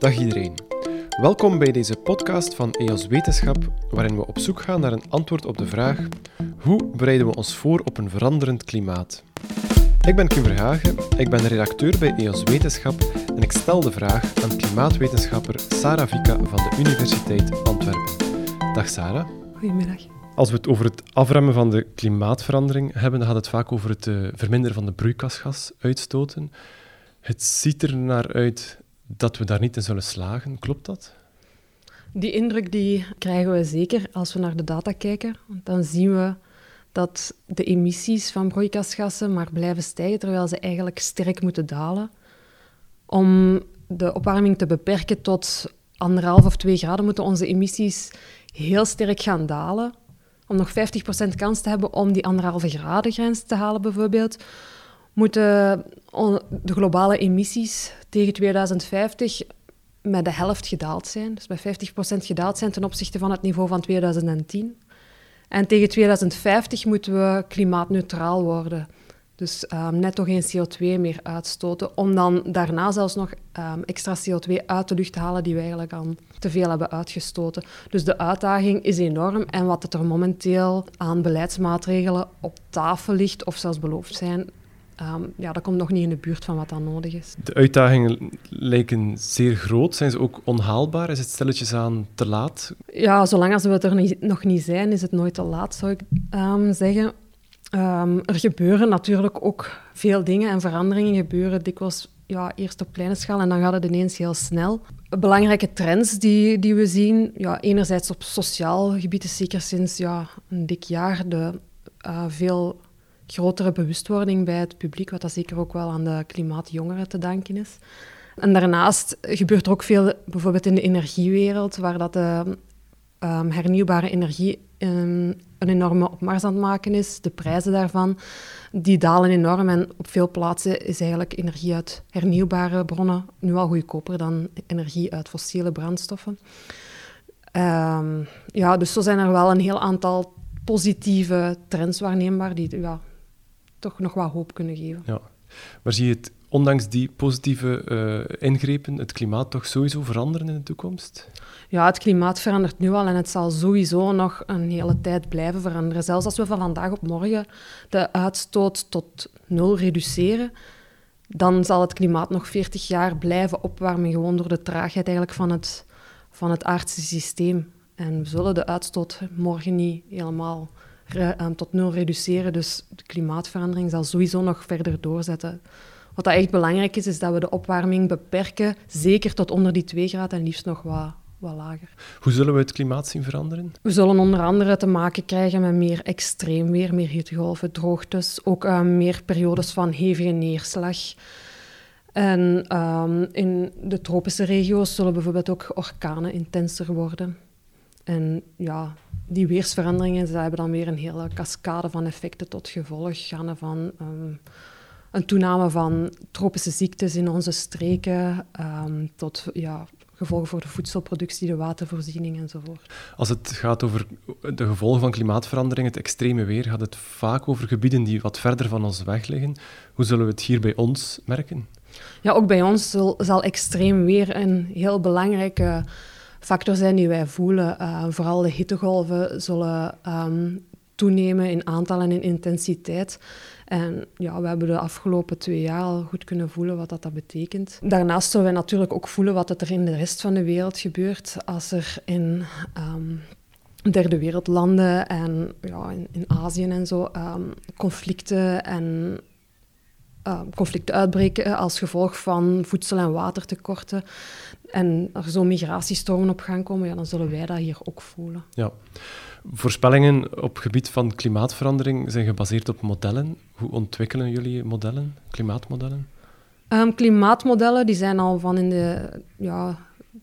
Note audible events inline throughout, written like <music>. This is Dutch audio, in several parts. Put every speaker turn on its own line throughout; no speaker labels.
Dag iedereen. Welkom bij deze podcast van EOS Wetenschap, waarin we op zoek gaan naar een antwoord op de vraag: hoe bereiden we ons voor op een veranderend klimaat? Ik ben Kim Verhagen, ik ben redacteur bij EOS Wetenschap en ik stel de vraag aan klimaatwetenschapper Sarah Vika van de Universiteit Antwerpen. Dag Sarah.
Goedemiddag.
Als we het over het afremmen van de klimaatverandering hebben, dan gaat het vaak over het uh, verminderen van de broeikasgasuitstoten. Het ziet er naar uit dat we daar niet in zullen slagen. Klopt dat?
Die indruk die krijgen we zeker als we naar de data kijken. Dan zien we dat de emissies van broeikasgassen maar blijven stijgen, terwijl ze eigenlijk sterk moeten dalen. Om de opwarming te beperken tot anderhalf of twee graden, moeten onze emissies heel sterk gaan dalen. Om nog 50% kans te hebben om die anderhalve graden grens te halen, bijvoorbeeld, moeten de globale emissies tegen 2050 met de helft gedaald zijn. Dus met 50% gedaald zijn ten opzichte van het niveau van 2010. En tegen 2050 moeten we klimaatneutraal worden. Dus um, net toch geen CO2 meer uitstoten, om dan daarna zelfs nog um, extra CO2 uit de lucht te halen die we eigenlijk al te veel hebben uitgestoten. Dus de uitdaging is enorm en wat er momenteel aan beleidsmaatregelen op tafel ligt of zelfs beloofd zijn, Um, ja, dat komt nog niet in de buurt van wat dan nodig is.
De uitdagingen lijken zeer groot. Zijn ze ook onhaalbaar? Is het stelletjes aan te laat?
Ja, zolang als we het er niet, nog niet zijn, is het nooit te laat, zou ik um, zeggen. Um, er gebeuren natuurlijk ook veel dingen en veranderingen gebeuren dikwijls ja, eerst op kleine schaal en dan gaat het ineens heel snel. Belangrijke trends die, die we zien, ja, enerzijds op sociaal gebied is zeker sinds ja, een dik jaar de uh, veel grotere bewustwording bij het publiek, wat dat zeker ook wel aan de klimaatjongeren te danken is. En daarnaast gebeurt er ook veel, bijvoorbeeld in de energiewereld, waar dat de um, hernieuwbare energie um, een enorme opmars aan het maken is. De prijzen daarvan, die dalen enorm. En op veel plaatsen is eigenlijk energie uit hernieuwbare bronnen nu al goedkoper dan energie uit fossiele brandstoffen. Um, ja, dus zo zijn er wel een heel aantal positieve trends waarneembaar die ja, toch nog wat hoop kunnen geven.
Ja. Maar zie je het, ondanks die positieve uh, ingrepen, het klimaat toch sowieso veranderen in de toekomst?
Ja, het klimaat verandert nu al en het zal sowieso nog een hele tijd blijven veranderen. Zelfs als we van vandaag op morgen de uitstoot tot nul reduceren, dan zal het klimaat nog 40 jaar blijven opwarmen, gewoon door de traagheid eigenlijk van het, van het aardse systeem. En we zullen de uitstoot morgen niet helemaal tot nul reduceren. Dus de klimaatverandering zal sowieso nog verder doorzetten. Wat dat echt belangrijk is, is dat we de opwarming beperken, zeker tot onder die 2 graden en liefst nog wat, wat lager.
Hoe zullen we het klimaat zien veranderen?
We zullen onder andere te maken krijgen met meer extreem weer, meer hittegolven, droogtes, ook uh, meer periodes van hevige neerslag. En um, in de tropische regio's zullen bijvoorbeeld ook orkanen intenser worden. En ja, die weersveranderingen ze hebben dan weer een hele cascade van effecten tot gevolg. Gaan van um, een toename van tropische ziektes in onze streken um, tot ja, gevolgen voor de voedselproductie, de watervoorziening enzovoort.
Als het gaat over de gevolgen van klimaatverandering, het extreme weer, gaat het vaak over gebieden die wat verder van ons weg liggen. Hoe zullen we het hier bij ons merken?
Ja, ook bij ons zal, zal extreem weer een heel belangrijke factor zijn die wij voelen. Uh, vooral de hittegolven zullen um, toenemen in aantal en in intensiteit. En ja, we hebben de afgelopen twee jaar al goed kunnen voelen wat dat, dat betekent. Daarnaast zullen wij natuurlijk ook voelen wat er in de rest van de wereld gebeurt. Als er in um, derde wereldlanden en ja, in, in Azië en zo um, conflicten en conflicten uitbreken als gevolg van voedsel- en watertekorten en er zo migratiestromen op gang komen, ja, dan zullen wij dat hier ook voelen.
Ja. Voorspellingen op gebied van klimaatverandering zijn gebaseerd op modellen. Hoe ontwikkelen jullie modellen, klimaatmodellen?
Um, klimaatmodellen die zijn al van in de, ja,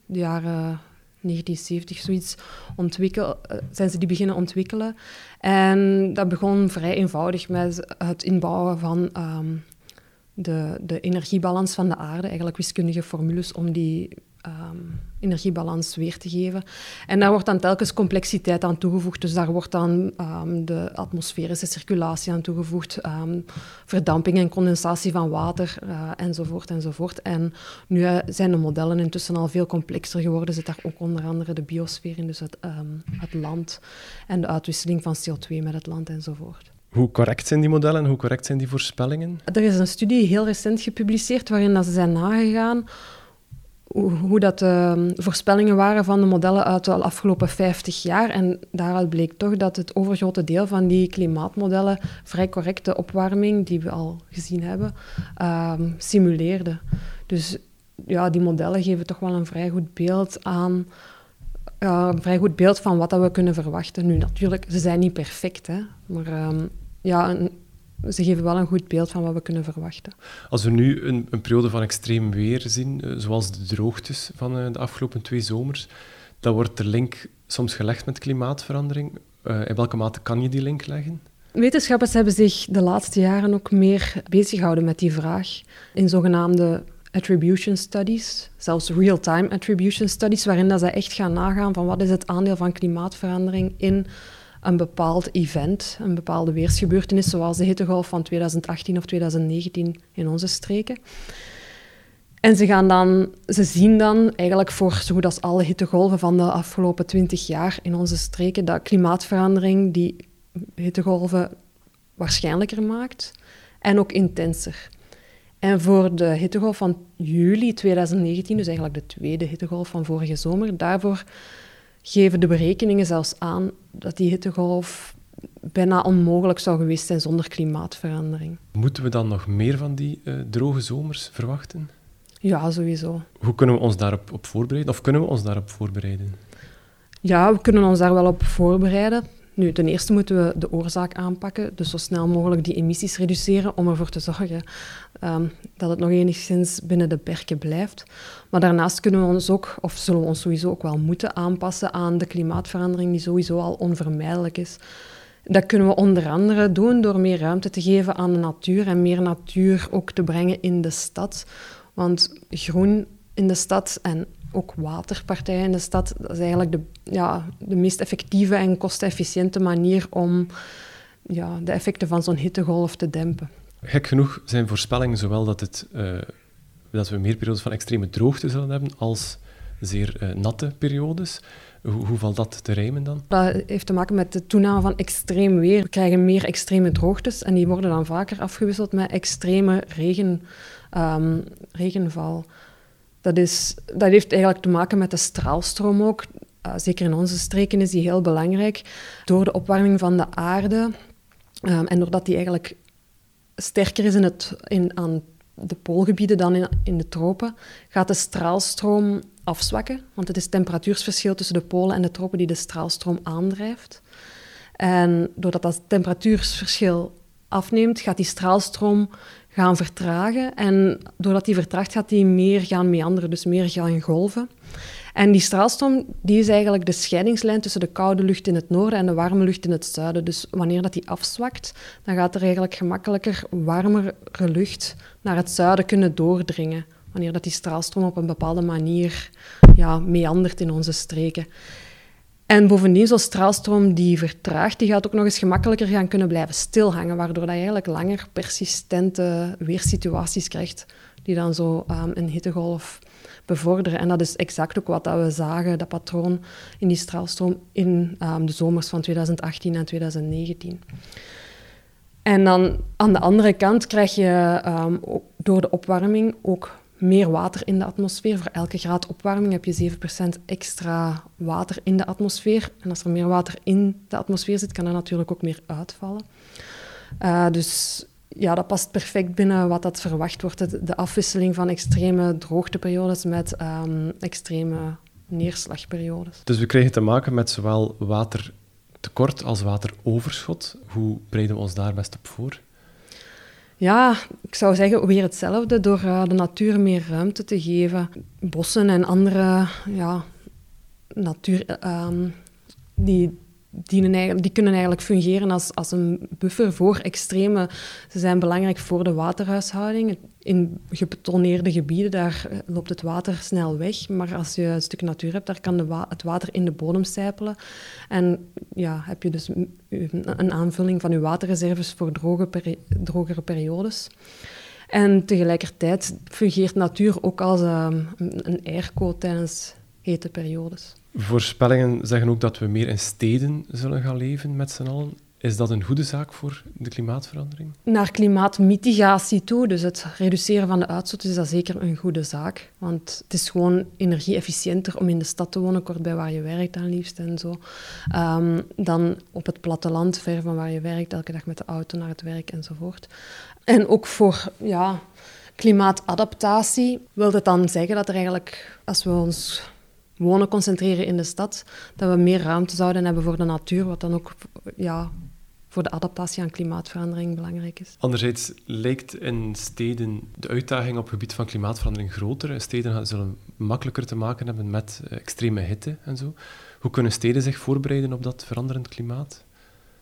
de jaren 1970 zoiets ontwikkel, eh, zijn ze die beginnen ontwikkelen. En dat begon vrij eenvoudig met het inbouwen van um, de, de energiebalans van de aarde, eigenlijk wiskundige formules om die ehm, energiebalans weer te geven. En daar wordt dan telkens complexiteit aan toegevoegd. Dus daar wordt dan um, de atmosferische circulatie aan toegevoegd, um, verdamping en condensatie van water, uh, enzovoort, enzovoort. En nu uh, zijn de modellen intussen al veel complexer geworden. Zit daar ook onder andere de biosfeer in, dus het, het land en de uitwisseling van CO2 met het land, enzovoort.
Hoe correct zijn die modellen en hoe correct zijn die voorspellingen?
Er is een studie heel recent gepubliceerd waarin dat ze zijn nagegaan hoe, dat de voorspellingen waren van de modellen uit de afgelopen 50 jaar. En daaruit bleek toch dat het overgrote deel van die klimaatmodellen vrij correcte opwarming, die we al gezien hebben, um, simuleerde. Dus ja, die modellen geven toch wel een vrij goed beeld aan een vrij goed beeld van wat dat we kunnen verwachten. Nu, natuurlijk, ze zijn niet perfect, hè, maar um, ja, een, ze geven wel een goed beeld van wat we kunnen verwachten.
Als we nu een, een periode van extreem weer zien, uh, zoals de droogtes van uh, de afgelopen twee zomers, dan wordt de link soms gelegd met klimaatverandering. Uh, in welke mate kan je die link leggen?
Wetenschappers hebben zich de laatste jaren ook meer bezig gehouden met die vraag in zogenaamde attribution studies, zelfs real-time attribution studies, waarin dat ze echt gaan nagaan van wat is het aandeel van klimaatverandering in een bepaald event, een bepaalde weersgebeurtenis, zoals de hittegolf van 2018 of 2019 in onze streken. En ze, gaan dan, ze zien dan eigenlijk voor zo goed als alle hittegolven van de afgelopen 20 jaar in onze streken dat klimaatverandering die hittegolven waarschijnlijker maakt en ook intenser. En voor de hittegolf van juli 2019, dus eigenlijk de tweede hittegolf van vorige zomer, daarvoor geven de berekeningen zelfs aan dat die hittegolf bijna onmogelijk zou geweest zijn zonder klimaatverandering.
Moeten we dan nog meer van die uh, droge zomers verwachten?
Ja, sowieso.
Hoe kunnen we ons daarop op voorbereiden? Of kunnen we ons daarop voorbereiden?
Ja, we kunnen ons daar wel op voorbereiden. Nu, ten eerste moeten we de oorzaak aanpakken, dus zo snel mogelijk die emissies reduceren om ervoor te zorgen um, dat het nog enigszins binnen de perken blijft. Maar daarnaast kunnen we ons ook, of zullen we ons sowieso ook wel moeten aanpassen aan de klimaatverandering die sowieso al onvermijdelijk is. Dat kunnen we onder andere doen door meer ruimte te geven aan de natuur en meer natuur ook te brengen in de stad. Want groen in de stad en ook waterpartijen in de stad. Dat is eigenlijk de, ja, de meest effectieve en kostefficiënte manier om ja, de effecten van zo'n hittegolf te dempen.
Gek genoeg zijn voorspellingen zowel dat, het, uh, dat we meer periodes van extreme droogte zullen hebben, als zeer uh, natte periodes. Hoe, hoe, valt dat te rijmen dan?
Dat heeft te maken met de toename van extreem weer. We krijgen meer extreme droogtes en die worden dan vaker afgewisseld met extreme regen, um, regenval. Dat, is, dat heeft eigenlijk te maken met de straalstroom ook. Uh, zeker in onze streken is die heel belangrijk. Door de opwarming van de aarde um, en doordat die eigenlijk sterker is in het, in, aan de poolgebieden dan in, in de tropen, gaat de straalstroom afzwakken. Want het is het temperatuursverschil tussen de polen en de tropen die de straalstroom aandrijft. En doordat dat temperatuursverschil afneemt, gaat die straalstroom gaan vertragen. En doordat die vertraagt, gaat die meer gaan meanderen, dus meer gaan golven. En die straalstroom die is eigenlijk de scheidingslijn tussen de koude lucht in het noorden en de warme lucht in het zuiden. Dus wanneer dat die afzwakt, dan gaat er eigenlijk gemakkelijker warmere lucht naar het zuiden kunnen doordringen. Wanneer dat die straalstroom op een bepaalde manier ja, meandert in onze streken. En bovendien, zo'n straalstroom die vertraagt, die gaat ook nog eens gemakkelijker gaan kunnen blijven stilhangen, waardoor dat je eigenlijk langer persistente weersituaties krijgt, die dan zo um, een hittegolf bevorderen. En dat is exact ook wat dat we zagen, dat patroon in die straalstroom in um, de zomers van 2018 en 2019. En dan aan de andere kant krijg je um, door de opwarming ook meer water in de atmosfeer. Voor elke graad opwarming heb je 7% extra water in de atmosfeer. En als er meer water in de atmosfeer zit, kan er natuurlijk ook meer uitvallen. Uh, dus ja, dat past perfect binnen wat dat verwacht wordt. De afwisseling van extreme droogteperiodes met um, extreme neerslagperiodes.
Dus we krijgen te maken met zowel watertekort als wateroverschot. Hoe breiden we ons daar best op voor?
Ja, ik zou zeggen weer hetzelfde, door uh, de natuur meer ruimte te geven. Bossen en andere ja, natuur... Um, die eigenlijk, die kunnen eigenlijk fungeren als, als een buffer voor extreme. Ze zijn belangrijk voor de waterhuishouding. In gebetoneerde gebieden, daar eh, loopt het water snel weg. Maar als je een stuk natuur hebt, daar kan de het water in de bodem sijpelen. En ja, heb je dus een aanvulling van je waterreserves voor droge drogere periodes. En tegelijkertijd fungeert natuur ook als um, een airco tijdens hete periodes.
Voorspellingen zeggen ook dat we meer in steden zullen gaan leven met z'n allen. Is dat een goede zaak voor de klimaatverandering?
Naar klimaatmitigatie toe, dus het reduceren van de uitstoot, is dat zeker een goede zaak. Want het is gewoon energie-efficiënter om in de stad te wonen, kort bij waar je werkt aan liefst en zo, um, dan op het platteland, ver van waar je werkt, elke dag met de auto naar het werk enzovoort. En ook voor ja, klimaatadaptatie wil dat dan zeggen dat er eigenlijk, als we ons wonen concentreren in de stad, dat we meer ruimte zouden hebben voor de natuur, wat dan ook ja, voor de adaptatie aan klimaatverandering belangrijk is.
Anderzijds lijkt in steden de uitdaging op het gebied van klimaatverandering groter. Steden zullen makkelijker te maken hebben met eh, extreme hitte en zo. Hoe kunnen steden zich voorbereiden op dat veranderend klimaat?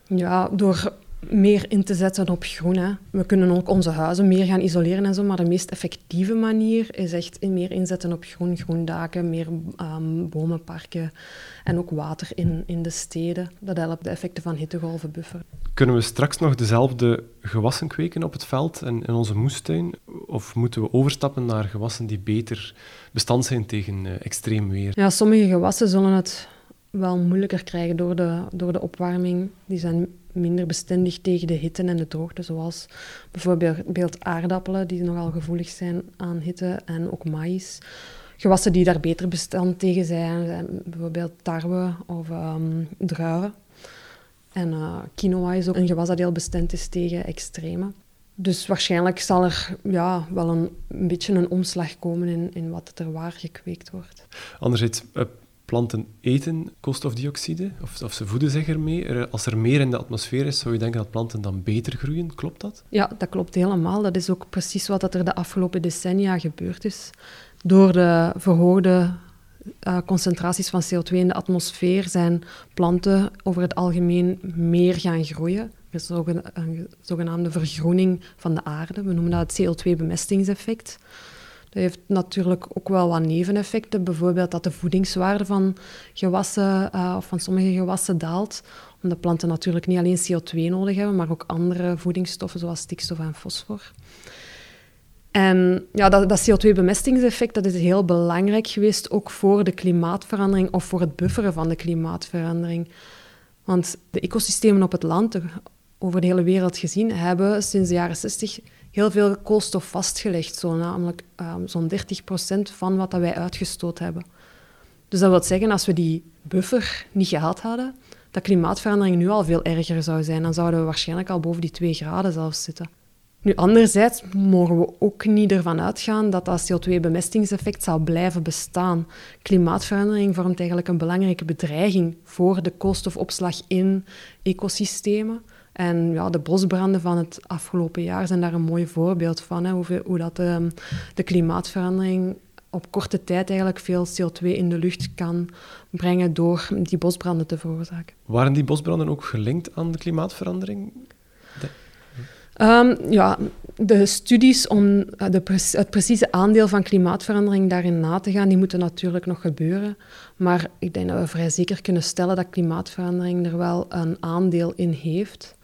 Ja, door meer in te zetten op groen. Hè. We kunnen ook onze huizen meer gaan isoleren en zo, maar de meest effectieve manier is echt meer inzetten op groen, groendaken, meer um, bomenparken en ook water in, in de steden. Dat helpt de effecten van hittegolven bufferen.
Kunnen we straks nog dezelfde gewassen kweken op het veld en in onze moestuin? Of moeten we overstappen naar gewassen die beter bestand zijn tegen uh, extreem weer?
Ja, sommige gewassen zullen het wel moeilijker krijgen door de, door de opwarming. Die zijn minder bestendig tegen de hitte en de droogte, zoals bijvoorbeeld aardappelen, die nogal gevoelig zijn aan hitte, en ook maïs. Gewassen die daar beter bestand tegen zijn, zijn bijvoorbeeld tarwe of um, druiven. En uh, quinoa is ook een gewas dat heel bestand is tegen extreme. Dus waarschijnlijk zal er ja, wel een, een beetje een omslag komen in, in wat er waar gekweekt wordt.
Anderzijds, uh, planten eten koolstofdioxide, of, of ze voeden zich ermee. Als er meer in de atmosfeer is, zou je denken dat planten dan beter groeien. Klopt dat?
Ja, dat klopt helemaal. Dat is ook precies wat er de afgelopen decennia gebeurd is. Door de verhoogde uh, concentraties van CO2 in de atmosfeer zijn planten over het algemeen meer gaan groeien. Er is een zogenaamde vergroening van de aarde. We noemen dat het CO2-bemestingseffect. Dat heeft natuurlijk ook wel wat neveneffecten. Bijvoorbeeld dat de voedingswaarde van gewassen uh, of van sommige gewassen daalt. Omdat planten natuurlijk niet alleen CO2 nodig hebben, maar ook andere voedingsstoffen zoals stikstof en fosfor. En ja, dat, dat CO2-bemestingseffect dat is heel belangrijk geweest, ook voor de klimaatverandering of voor het bufferen van de klimaatverandering. Want de ecosystemen op het land, over de hele wereld gezien, hebben sinds de jaren 60 heel veel koolstof vastgelegd, zo namelijk um, zo'n 30% van wat dat wij uitgestoot hebben. Dus dat wil zeggen, als we die buffer niet gehad hadden, dat klimaatverandering nu al veel erger zou zijn. Dan zouden we waarschijnlijk al boven die 2 graden zelfs zitten. Nu, anderzijds mogen we ook niet ervan uitgaan dat dat CO2-bemestingseffect zal blijven bestaan. Klimaatverandering vormt eigenlijk een belangrijke bedreiging voor de koolstofopslag in ecosystemen. En ja, de bosbranden van het afgelopen jaar zijn daar een mooi voorbeeld van. Hè, hoe, hoe dat de, ehm, de klimaatverandering op korte tijd eigenlijk veel CO2 in de lucht kan brengen door die bosbranden te veroorzaken.
Waren die bosbranden ook gelinkt aan de klimaatverandering?
Um, ja, de studies om eh, de, het precieze aandeel van klimaatverandering daarin na te gaan, die moeten natuurlijk nog gebeuren. Maar ik denk dat we vrij zeker kunnen stellen dat klimaatverandering er wel een aandeel in heeft.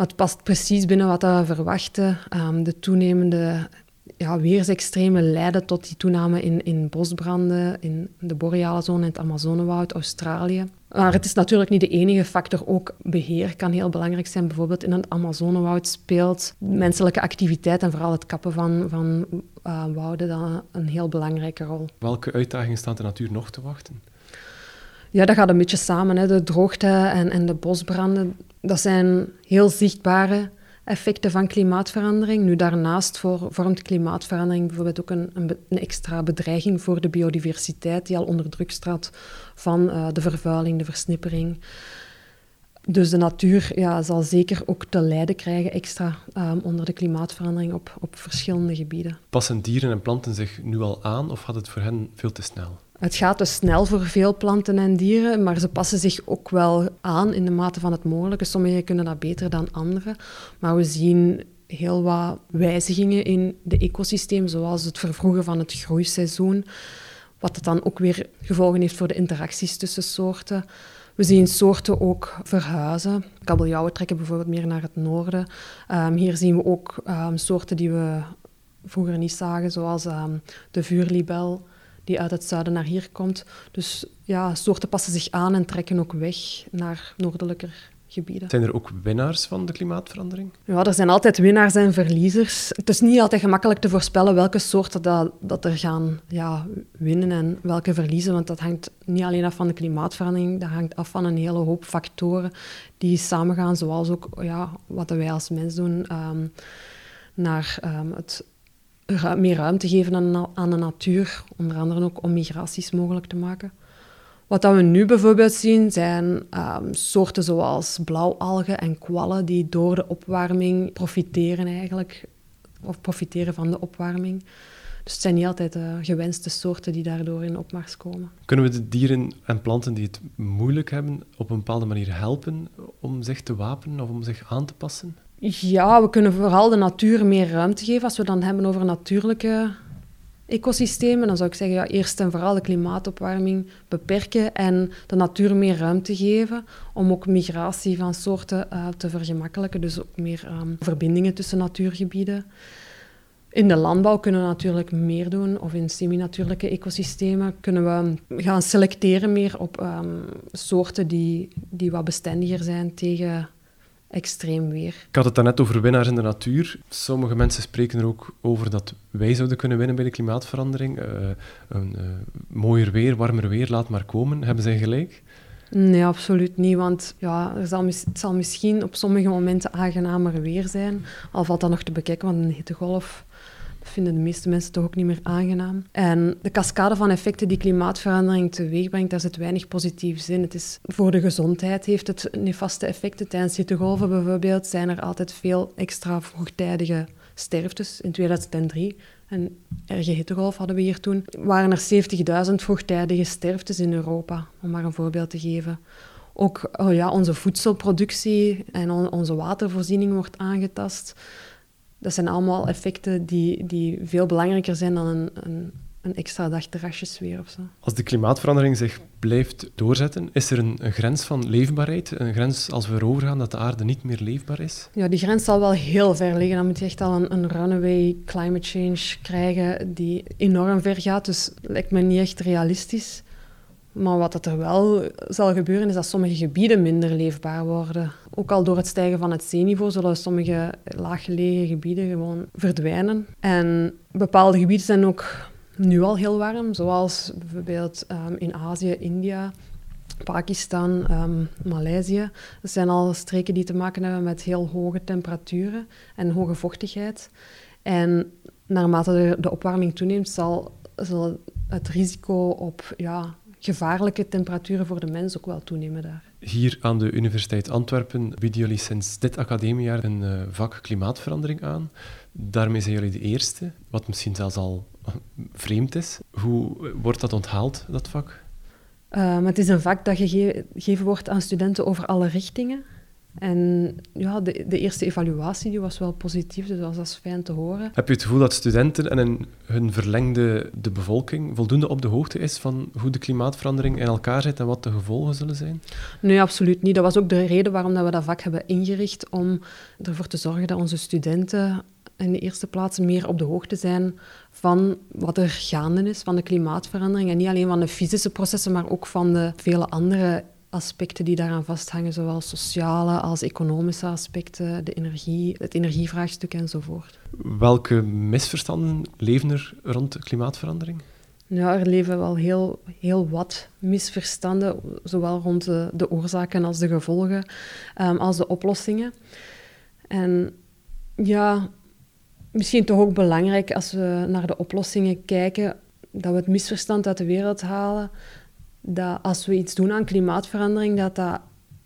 Wat past precies binnen wat we verwachten. Um, de toenemende ja, weersextremen leiden tot die toename in, in bosbranden, in de boreale zone, in het Amazonewoud, Australië. Maar het is natuurlijk niet de enige factor. Ook beheer kan heel belangrijk zijn. Bijvoorbeeld in het Amazonewoud speelt menselijke activiteit en vooral het kappen van, van uh, wouden dan een heel belangrijke rol.
Welke uitdagingen staat de natuur nog te wachten?
Ja, dat gaat een beetje samen. Hè. De droogte en, en de bosbranden, dat zijn heel zichtbare effecten van klimaatverandering. Nu, daarnaast vormt klimaatverandering bijvoorbeeld ook een, een, een, extra bedreiging voor de biodiversiteit, die al onder druk staat van uh, de vervuiling, de versnippering. Dus de natuur ja, zal zeker ook te lijden krijgen extra um, onder de klimaatverandering op, op verschillende gebieden.
Passen dieren en planten zich nu al aan of gaat het voor hen veel te snel?
Het gaat dus snel voor veel planten en dieren, maar ze passen zich ook wel aan in de mate van het mogelijke. Sommigen kunnen dat beter dan anderen. Maar we zien heel wat wijzigingen in de ecosysteem, zoals het vervroegen van het groeiseizoen, wat dat dan ook weer gevolgen heeft voor de interacties tussen soorten. We zien soorten ook verhuizen. Kabeljauwen trekken bijvoorbeeld meer naar het noorden. Um, hier zien we ook um, soorten die we vroeger niet zagen, zoals um, de vuurlibel, die uit het zuiden naar hier komt. Dus ja, soorten passen zich aan en trekken ook weg naar noordelijker gebieden.
Zijn er ook winnaars van de klimaatverandering?
Ja, er zijn altijd winnaars en verliezers. Het is niet altijd gemakkelijk te voorspellen welke soorten dat, dat er gaan ja, winnen en welke verliezen, want dat hangt niet alleen af van de klimaatverandering, dat hangt af van een hele hoop factoren die samengaan, zoals ook ja, wat wij als mens doen um, naar um, het meer ruimte geven aan, aan de natuur, onder andere ook om migraties mogelijk te maken. Wat dat we nu bijvoorbeeld zien, zijn um, soorten zoals blauwalgen en kwallen die door de opwarming profiteren eigenlijk, of profiteren van de opwarming. Dus het zijn niet altijd de gewenste soorten die daardoor in opmars komen.
Kunnen we de dieren en planten die het moeilijk hebben op een bepaalde manier helpen om zich te wapenen of om zich aan te passen?
Ja, we kunnen vooral de natuur meer ruimte geven. Als we dan hebben over natuurlijke ecosystemen, dan zou ik zeggen, ja, eerst en vooral de klimaatopwarming beperken en de natuur meer ruimte geven om ook migratie van soorten uh, te vergemakkelijken. Dus ook meer um, verbindingen tussen natuurgebieden. In de landbouw kunnen we natuurlijk meer doen, of in semi-natuurlijke ecosystemen kunnen we gaan selecteren meer op um, soorten die, die wat bestendiger zijn tegen extreem weer.
Ik had het daarnet over winnaars in de natuur. Sommige mensen spreken er ook over dat wij zouden kunnen winnen bij de klimaatverandering. Uh, een uh, mooier weer, warmer weer, laat maar komen. Hebben zij gelijk?
Nee, absoluut niet. Want ja, er zal, het zal misschien op sommige momenten aangenamer weer zijn. Al valt dat nog te bekijken, want een hittegolf vinden de meeste mensen toch ook niet meer aangenaam. En de cascade van effecten die klimaatverandering teweegbrengt, daar zit weinig positiefs in. Het is, voor de gezondheid heeft het nefaste effecten. Tijdens hittegolven bijvoorbeeld zijn er altijd veel extra vroegtijdige sterftes. In 2003, een erge hittegolf hadden we hier toen, waren er 70.000 vroegtijdige sterftes in Europa, om maar een voorbeeld te geven. Ook oh ja, onze voedselproductie en on onze watervoorziening wordt aangetast dat zijn allemaal effecten die, die veel belangrijker zijn dan een, een, een extra dag terrasjes weer of zo.
Als de klimaatverandering zich blijft doorzetten, is er een, een, grens van leefbaarheid? Een grens als we erover gaan dat de aarde niet meer leefbaar is?
Ja, die grens zal wel heel ver liggen. Dan moet je echt al een, een runaway climate change krijgen die enorm ver gaat. Dus lijkt me niet echt realistisch. Maar wat er wel zal gebeuren, is dat sommige gebieden minder leefbaar worden. Ook al door het stijgen van het zeeniveau zullen sommige laaggelegen gebieden gewoon verdwijnen. En bepaalde gebieden zijn ook nu al heel warm, zoals bijvoorbeeld um, in Azië, India, Pakistan, um, Maleisië. Dat zijn al streken die te maken hebben met heel hoge temperaturen en hoge vochtigheid. En naarmate de, de opwarming toeneemt, zal, zal het risico op ja, gevaarlijke temperaturen voor de mens ook wel toenemen daar.
Hier aan de Universiteit Antwerpen bieden jullie sinds dit academiejaar een uh, vak klimaatverandering aan. Daarmee zijn jullie de eerste, wat misschien zelfs al <laughs> vreemd is. Hoe wordt dat onthaald, dat vak?
Uh, het is een vak dat gegeven wordt aan studenten over alle richtingen. En ja, de, de, eerste evaluatie die was wel positief, dus dat was fijn te horen.
Heb je het gevoel dat studenten en hun verlengde de bevolking voldoende op de hoogte is van hoe de klimaatverandering in elkaar zit en wat de gevolgen zullen zijn?
Nee, absoluut niet. Dat was ook de reden waarom dat we dat vak hebben ingericht, om ervoor te zorgen dat onze studenten in de eerste plaats meer op de hoogte zijn van wat er gaande is, van de klimaatverandering. En niet alleen van de fysische processen, maar ook van de vele andere aspecten die daaraan vasthangen, zowel sociale als economische aspecten, de energie, het energievraagstuk enzovoort.
Welke misverstanden leven er rond klimaatverandering?
Ja, er leven wel heel, heel wat misverstanden, zowel rond de, de oorzaken als de gevolgen, um, als de oplossingen. En ja, misschien toch ook belangrijk als we naar de oplossingen kijken, dat we het misverstand uit de wereld halen dat als we iets doen aan klimaatverandering, dat dat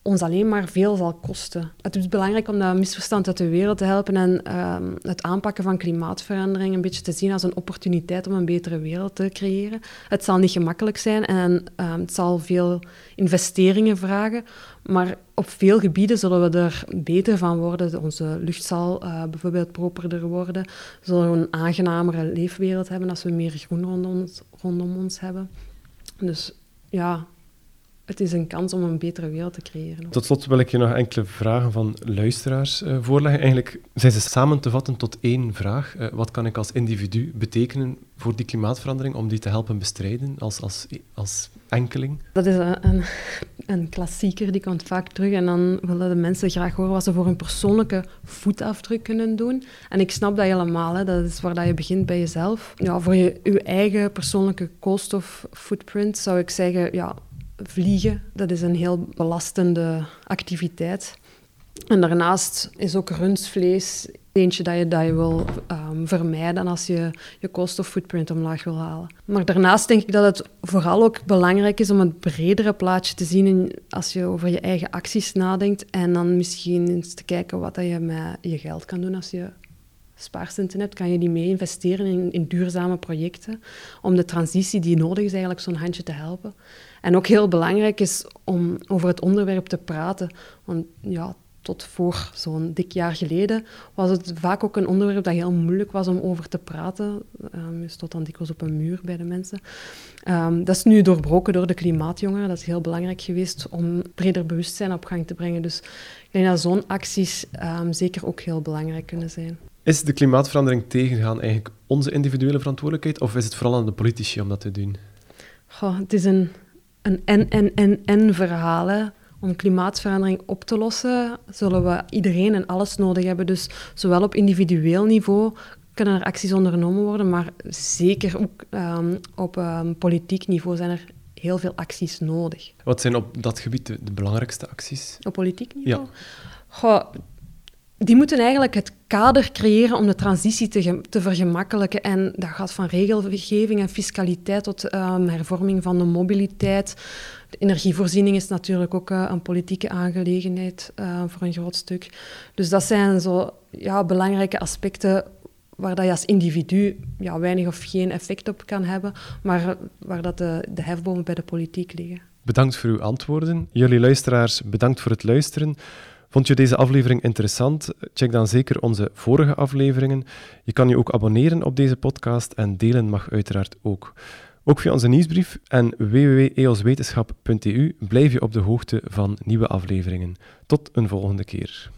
ons alleen maar veel zal kosten. Het is belangrijk om dat misverstand uit de wereld te helpen en ehm, het aanpakken van klimaatverandering een beetje te zien als een opportuniteit om een betere wereld te creëren. Het zal niet gemakkelijk zijn en ehm, het zal veel investeringen vragen, maar op veel gebieden zullen we er beter van worden. Onze lucht zal uh, bijvoorbeeld properder worden. Zullen we een aangenamere leefwereld hebben als we meer groen rondom ons, rondom ons hebben. Dus ja, het is een kans om een betere wereld te creëren.
Tot slot wil ik je nog enkele vragen van luisteraars uh, voorleggen. Eigenlijk zijn ze samen te vatten tot één vraag. Uh, wat kan ik als individu betekenen voor die klimaatverandering om die te helpen bestrijden als, als, als enkeling?
Dat is een, een, een klassieker, die komt vaak terug. En dan willen de mensen graag horen wat ze voor hun persoonlijke voetafdruk kunnen doen. En ik snap dat helemaal. Hè. Dat is waar dat je begint bij jezelf. Ja, voor je, je eigen persoonlijke koolstoffootprint zou ik zeggen... Ja, vliegen, dat is een heel belastende activiteit. En daarnaast is ook rundvlees eentje dat je, dat je wil um, vermijden als je je koolstoffootprint omlaag wil halen. Maar daarnaast denk ik dat het vooral ook belangrijk is om een bredere plaatje te zien als je over je eigen acties nadenkt. En dan misschien eens te kijken wat dat je met je geld kan doen als je spaarcenten hebt, kan je die mee investeren in, in duurzame projecten om de transitie die nodig is eigenlijk zo'n handje te helpen. En ook heel belangrijk is om over het onderwerp te praten. Want ja, tot voor zo'n dik jaar geleden was het vaak ook een onderwerp dat heel moeilijk was om over te praten. Um, je stond dan dikwijls op een muur bij de mensen. Um, dat is nu doorbroken door de klimaatjongeren. Dat is heel belangrijk geweest om breder bewustzijn op gang te brengen. Dus ik denk dat zo'n acties um, zeker ook heel belangrijk kunnen zijn.
Is de klimaatverandering tegengaan eigenlijk onze individuele verantwoordelijkheid of is het vooral aan de politici om dat te doen?
Goh, het is een een en-en-en-en verhaal. Om klimaatverandering op te lossen, zullen we iedereen en alles nodig hebben. Dus zowel op individueel niveau kunnen er acties ondernomen worden, maar zeker ook um, op um, politiek niveau zijn er heel veel acties nodig.
Wat zijn op dat gebied de, de belangrijkste acties?
Op politiek niveau? Ja. Goh, die moeten eigenlijk het kader creëren om de transitie te, te vergemakkelijken. En dat gaat van regelgeving en fiscaliteit tot um, hervorming van de mobiliteit. De energievoorziening is natuurlijk ook uh, een politieke aangelegenheid uh, voor een groot stuk. Dus dat zijn zo ja, belangrijke aspecten waar dat je als individu ja, weinig of geen effect op kan hebben, maar waar dat de, de hefbomen bij de politiek liggen.
Bedankt voor uw antwoorden. Jullie luisteraars, bedankt voor het luisteren. Vond je deze aflevering interessant? Check dan zeker onze vorige afleveringen. Je kan je ook abonneren op deze podcast en delen mag uiteraard ook. Ook via onze nieuwsbrief en www.eoswetenschap.eu blijf je op de hoogte van nieuwe afleveringen. Tot een volgende keer.